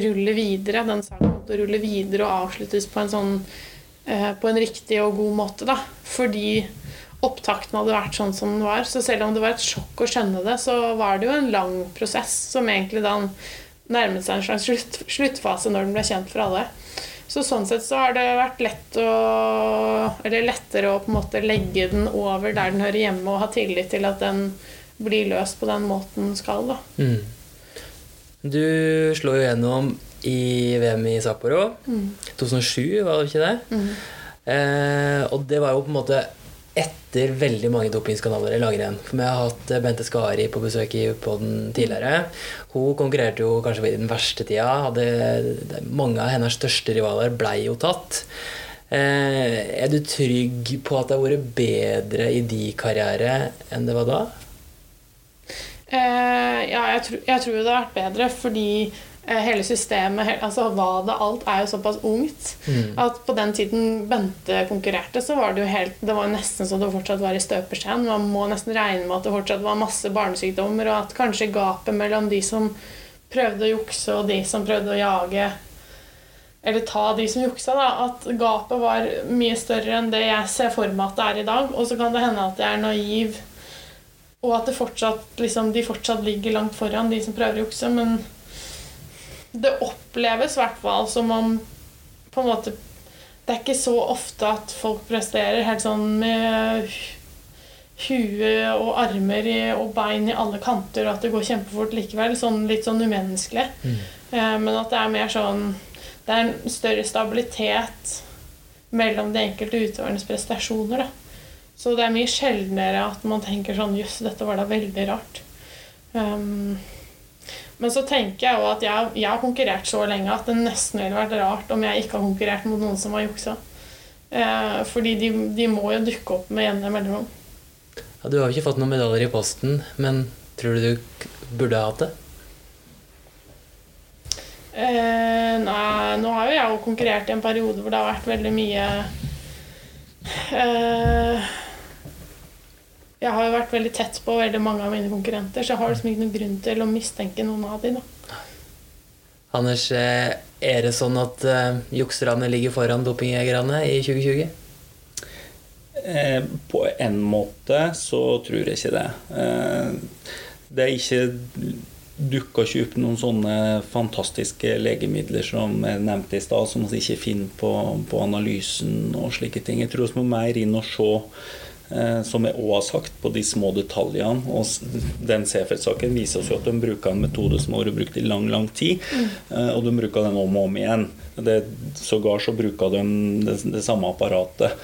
rulle videre. Den saken kom til rulle videre og avsluttes på en sånn uh, på en riktig og god måte, da. Fordi opptakten hadde vært sånn som den var. Så selv om det var et sjokk å skjønne det, så var det jo en lang prosess som egentlig da nærmet seg en slags slutt, sluttfase når den ble kjent for alle. Så sånn sett så har det vært lett å, eller lettere å på en måte legge den over der den hører hjemme, og ha tillit til at den blir løst på den måten den skal. da. Mm. Du slår jo gjennom i VM i Sapporo. Mm. 2007, var det ikke det? Mm. Eh, og det var jo på en måte etter veldig mange dopingskanaler i langrenn. For Vi har hatt Bente Skari på besøk i poden tidligere. Hun konkurrerte jo kanskje i den verste tida. Hadde, mange av hennes største rivaler blei jo tatt. Eh, er du trygg på at det har vært bedre i de karriere enn det var da? Eh, ja, jeg, tro, jeg tror det har vært bedre fordi Eh, hele systemet, altså hva det alt, er jo såpass ungt mm. at på den tiden Bente konkurrerte, så var det jo helt Det var nesten så det fortsatt var i støpeskjeen. Man må nesten regne med at det fortsatt var masse barnesykdommer, og at kanskje gapet mellom de som prøvde å jukse, og de som prøvde å jage Eller ta de som juksa, da. At gapet var mye større enn det jeg ser for meg at det er i dag. Og så kan det hende at jeg er naiv, og at fortsatt, liksom, de fortsatt ligger langt foran, de som prøver å jukse. men det oppleves i hvert fall som om på en måte Det er ikke så ofte at folk presterer helt sånn med huet og armer og bein i alle kanter, og at det går kjempefort likevel. Sånn, litt sånn umenneskelig. Mm. Eh, men at det er mer sånn Det er en større stabilitet mellom de enkelte utøvernes prestasjoner. Da. Så det er mye sjeldnere at man tenker sånn Jøss, dette var da veldig rart. Um, men så tenker jeg at jeg, jeg, har konkurrert så lenge at det nesten ville vært rart om jeg ikke har konkurrert mot noen som har juksa. Eh, fordi de, de, må jo dukke opp med jevne mellomrom. Ja, du har jo ikke fått noen medaljer i posten, men tror du du burde ha hatt det? Eh, nei, nå har jo jeg jo konkurrert i en periode hvor det har vært veldig mye eh, Jeg har jo vært veldig tett på veldig mange av mine konkurrenter, så jeg har liksom ikke noen grunn til å mistenke noen av dem. Da. Anders, eh, er det sånn at uh, jukserne ligger foran dopingjegerne i 2020? Eh, på en måte så tror jeg ikke det. Eh, det er ikke dukka ikke opp noen sånne fantastiske legemidler som jeg nevnte i stad, som vi ikke finner på, på, analysen og slike ting. Jeg tror vi må mer inn og se som jeg òg har sagt, på de små detaljene. Og den Seefeld-saken viser oss jo at de bruker en metode som har vært brukt i lang, lang tid. Mm. Og de bruker den om og om igjen. Det, sågar så bruker de det, det samme apparatet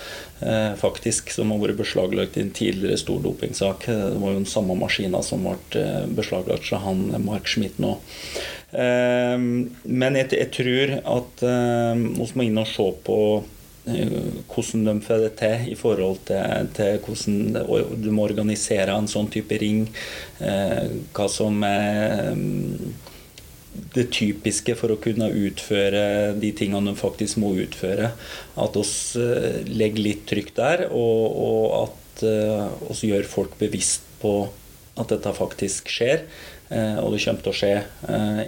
eh, faktisk som har vært beslaglagt i en tidligere stor dopingsak. Det var jo den samme maskina som ble beslaglagt fra han Mark Schmidt nå. Eh, men jeg, jeg tror at eh, vi må inn og se på Eh, hvordan de får det til i forhold til, til hvordan du må organisere en sånn type ring. Eh, hva som er mm, det typiske for å kunne utføre de tingene de faktisk må utføre. At oss eh, legger litt trykk der, og, og at oss gjør folk bevisst på at dette faktisk skjer. Og det kommer til å skje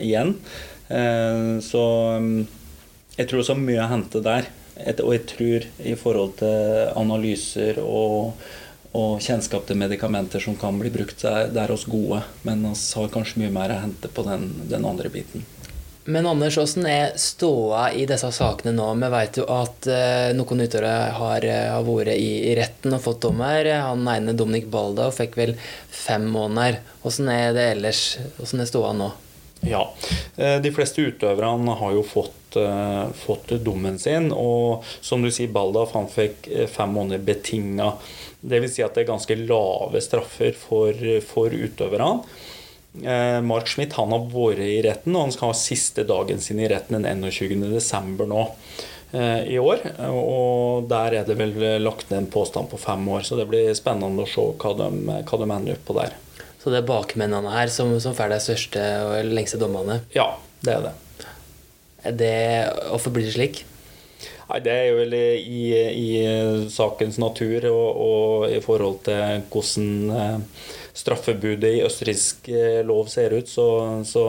igjen. Så mm, jeg tror også mye å hente der og jeg tror i forhold til analyser og, og kjennskap til medikamenter som kan bli brukt, det er oss gode. Men vi har kanskje mye mer å hente på den, den andre biten. Men Anders, hvordan er ståa i disse sakene nå? Vi vet jo at eh, noen utøvere har, eh, har, vært i, i, retten og fått dommer. Han ene, Dominik Balda, fikk vel fem måneder. Hvordan er det ellers? Hvordan er ståa nå? Ja. Eh, de fleste utøverne har jo fått, uh, fått, dommen sin. Og som du sier, Baldaf han fikk eh, fem måneder betinga. Dvs. Si at det er ganske lave straffer for, for utøverne. Uh, Mark Schmidt han har vært i retten, og han skal ha siste dagen sin i retten den 21.12. nå i år. Og der er det vel lagt ned en påstand på fem år, så det blir spennende å se hva de, hva de ender opp på der. Så det er bakmennene her som, som får de største og lengste dommene? Ja, det er det. Det Hvorfor blir det slik? Nei, Det er jo vel i, i sakens natur og, og, i forhold til hvordan eh, straffebudet i østerriksk eh, lov ser ut, så, så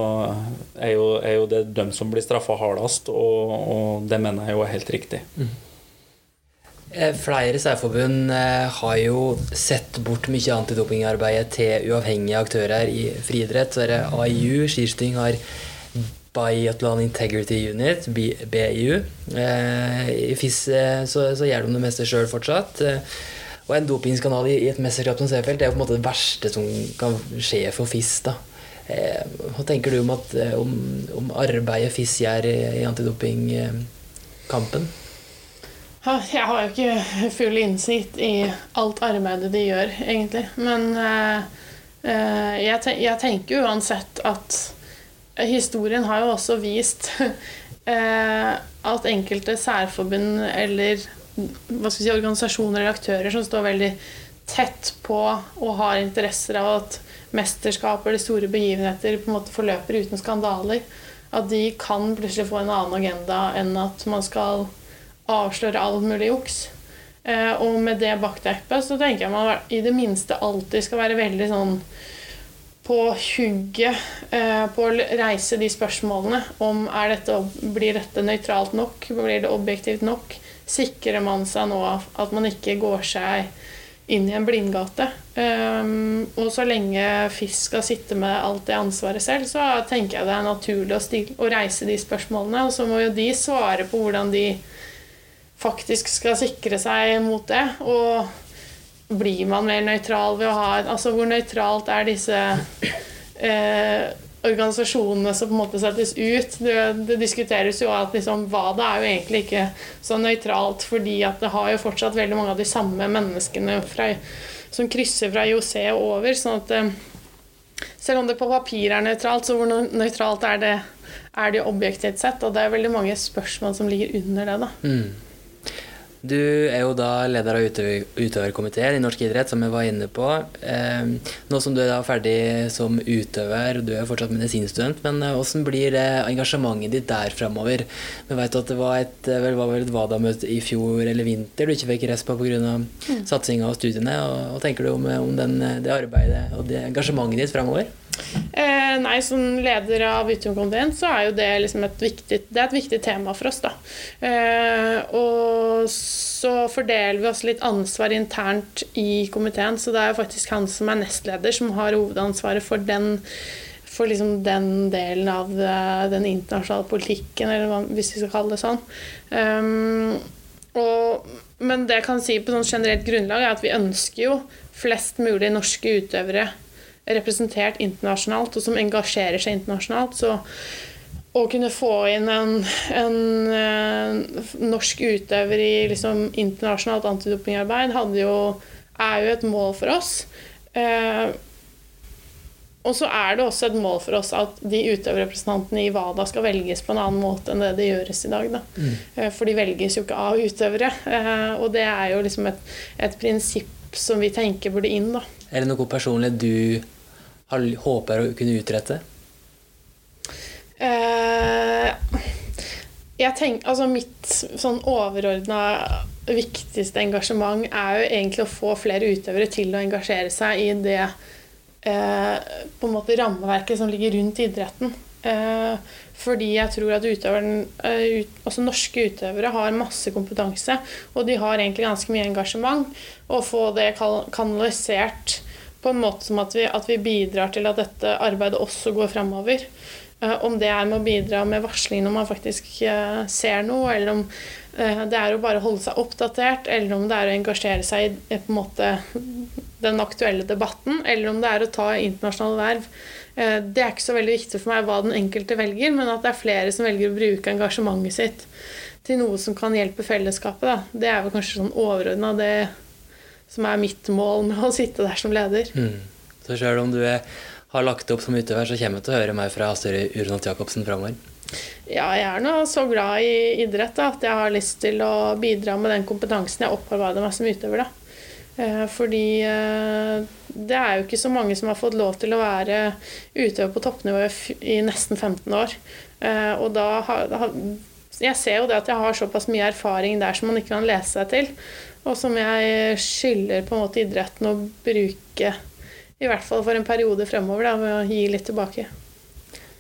er, jo, er, jo, det dem som blir straffa hardest, og, og, det mener jeg jo er helt riktig. Mm. Eh, flere særforbund har jo sett bort mye antidopingarbeidet til uavhengige aktører i friidrett. AIU, skiskyting, har Biathlon Integrity Unit, BIU. Eh, I FIS så, så gjør de det meste sjøl fortsatt. Og en dopingskandale i et mesterskap som Seefeld, er jo på en måte det verste som kan skje for FIS. da. Hva tenker du om, at, om, om arbeidet FIS gjør i antidopingkampen? Jeg har jo ikke full innsikt i alt arbeidet de gjør, egentlig. Men jeg, tenker uansett at historien har jo også vist uh, at enkelte særforbund eller hva skal si, organisasjoner eller aktører som står veldig tett på og har interesser av at mesterskap eller store begivenheter på en måte forløper uten skandaler, at de kan plutselig få en annen agenda enn at man skal avsløre all mulig juks. Eh, og med det bakteppet så tenker jeg man i det minste alltid skal være veldig sånn på hugget eh, på å reise de spørsmålene om dette, blir dette nøytralt nok, blir det objektivt nok. Sikrer man seg nå at man ikke går seg inn i en blindgate? Um, og så lenge fisk skal sitte med alt det ansvaret selv, så tenker jeg det er naturlig å, å reise de spørsmålene. Og så må jo de svare på hvordan de faktisk skal sikre seg mot det. Og blir man mer nøytral ved å ha Altså hvor nøytralt er disse eh, organisasjonene som på en måte settes ut? Det, det diskuteres jo at liksom, WADA er jo egentlig ikke så nøytralt, fordi at det har jo fortsatt veldig mange av de samme menneskene fra, som krysser fra IOC og over. sånn at eh, selv om det på papir er nøytralt, så hvor nøytralt er det, er det objektivt sett? Og det er veldig mange spørsmål som ligger under det. da. Mm. Du er jo da leder av utøver, utøverkomiteen i norsk idrett, som jeg var inne på. Eh, nå som du er da ferdig som utøver, du er fortsatt medisinstudent, men eh, hvordan blir engasjementet ditt der framover? Vi vet at det var, et, eh, vel, var vel et WADA-møte i fjor eller vinter du ikke fikk rest på pga. Mm. satsinga og studiene. Og tenker du om, om den, det arbeidet og det engasjementet ditt framover? Eh, nei, som leder av Uteomkomiteen så er jo det liksom et viktig, det er et viktig tema for oss. da. Eh, og så fordeler vi også litt ansvar internt i komiteen, så det er jo faktisk han som er nestleder, som har hovedansvaret for den for liksom den delen av eh, den internasjonale politikken, eller hvis vi skal kalle det sånn. Um, og, men det jeg kan si på sånn generelt grunnlag, er at vi ønsker jo flest mulig norske utøvere representert internasjonalt, og som engasjerer seg internasjonalt. Så å kunne få inn en, en, en eh, norsk utøver i liksom, internasjonalt antidopingarbeid jo, er jo et mål for oss. Eh, og så er det også et mål for oss at de utøverrepresentantene i WADA skal velges på en annen måte enn det det gjøres i dag. Mm. Eh, for de velges jo ikke av utøvere. Eh, og det er jo liksom et, et prinsipp som vi tenker burde inn. da. Er det noe personlig du har, håper å kunne utrette? Uh, jeg tenker, altså Mitt sånn overordna viktigste engasjement er jo egentlig å få flere utøvere til å engasjere seg i det uh, på en måte rammeverket som ligger rundt idretten. Uh, fordi jeg tror at utøveren, ut, altså norske utøvere har masse kompetanse, og de har egentlig ganske mye engasjement. Å få det kanalisert på en måte som at vi, at vi bidrar til at dette arbeidet også går framover. Uh, om det er med å bidra med varsling når man faktisk uh, ser noe, eller om det er å bare holde seg oppdatert, eller om det er å engasjere seg i på en måte den aktuelle debatten, eller om det er å ta internasjonale verv. Det er ikke så veldig viktig for meg hva den enkelte velger, men at det er flere som velger å bruke engasjementet sitt til noe som kan hjelpe fellesskapet. Da. Det er vel kanskje sånn overordna det som er mitt mål med å sitte der som leder. Mm. Så sjøl om du er, har lagt opp som utøver, så kommer du til å høre meg fra Astrid Urnholt Jacobsen framover? Ja, jeg er nå så glad i idrett da, at jeg har lyst til å bidra med den kompetansen jeg opparbeider meg som utøver. da. Eh, fordi eh, det er jo ikke så mange som har fått lov til å være utøver på toppnivå i nesten 15 år. Eh, og da har, Jeg ser jo det at jeg har såpass mye erfaring der som man ikke kan lese seg til. Og som jeg skylder på en måte idretten å bruke, i hvert fall for en periode fremover, da, ved å gi litt tilbake.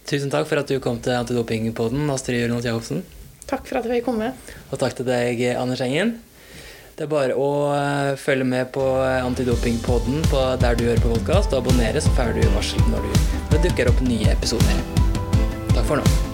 Tusen takk for at du kom til Antidopingpodden, Astrid Jørgen Jacobsen. Takk for at jeg fikk komme. Og takk til deg, Anders Engen. Det er bare å eh, følge med på Antidopingpodden på der du hører på podkast, og abonnere, så får du varsel når det dukker opp nye episoder. Takk for nå.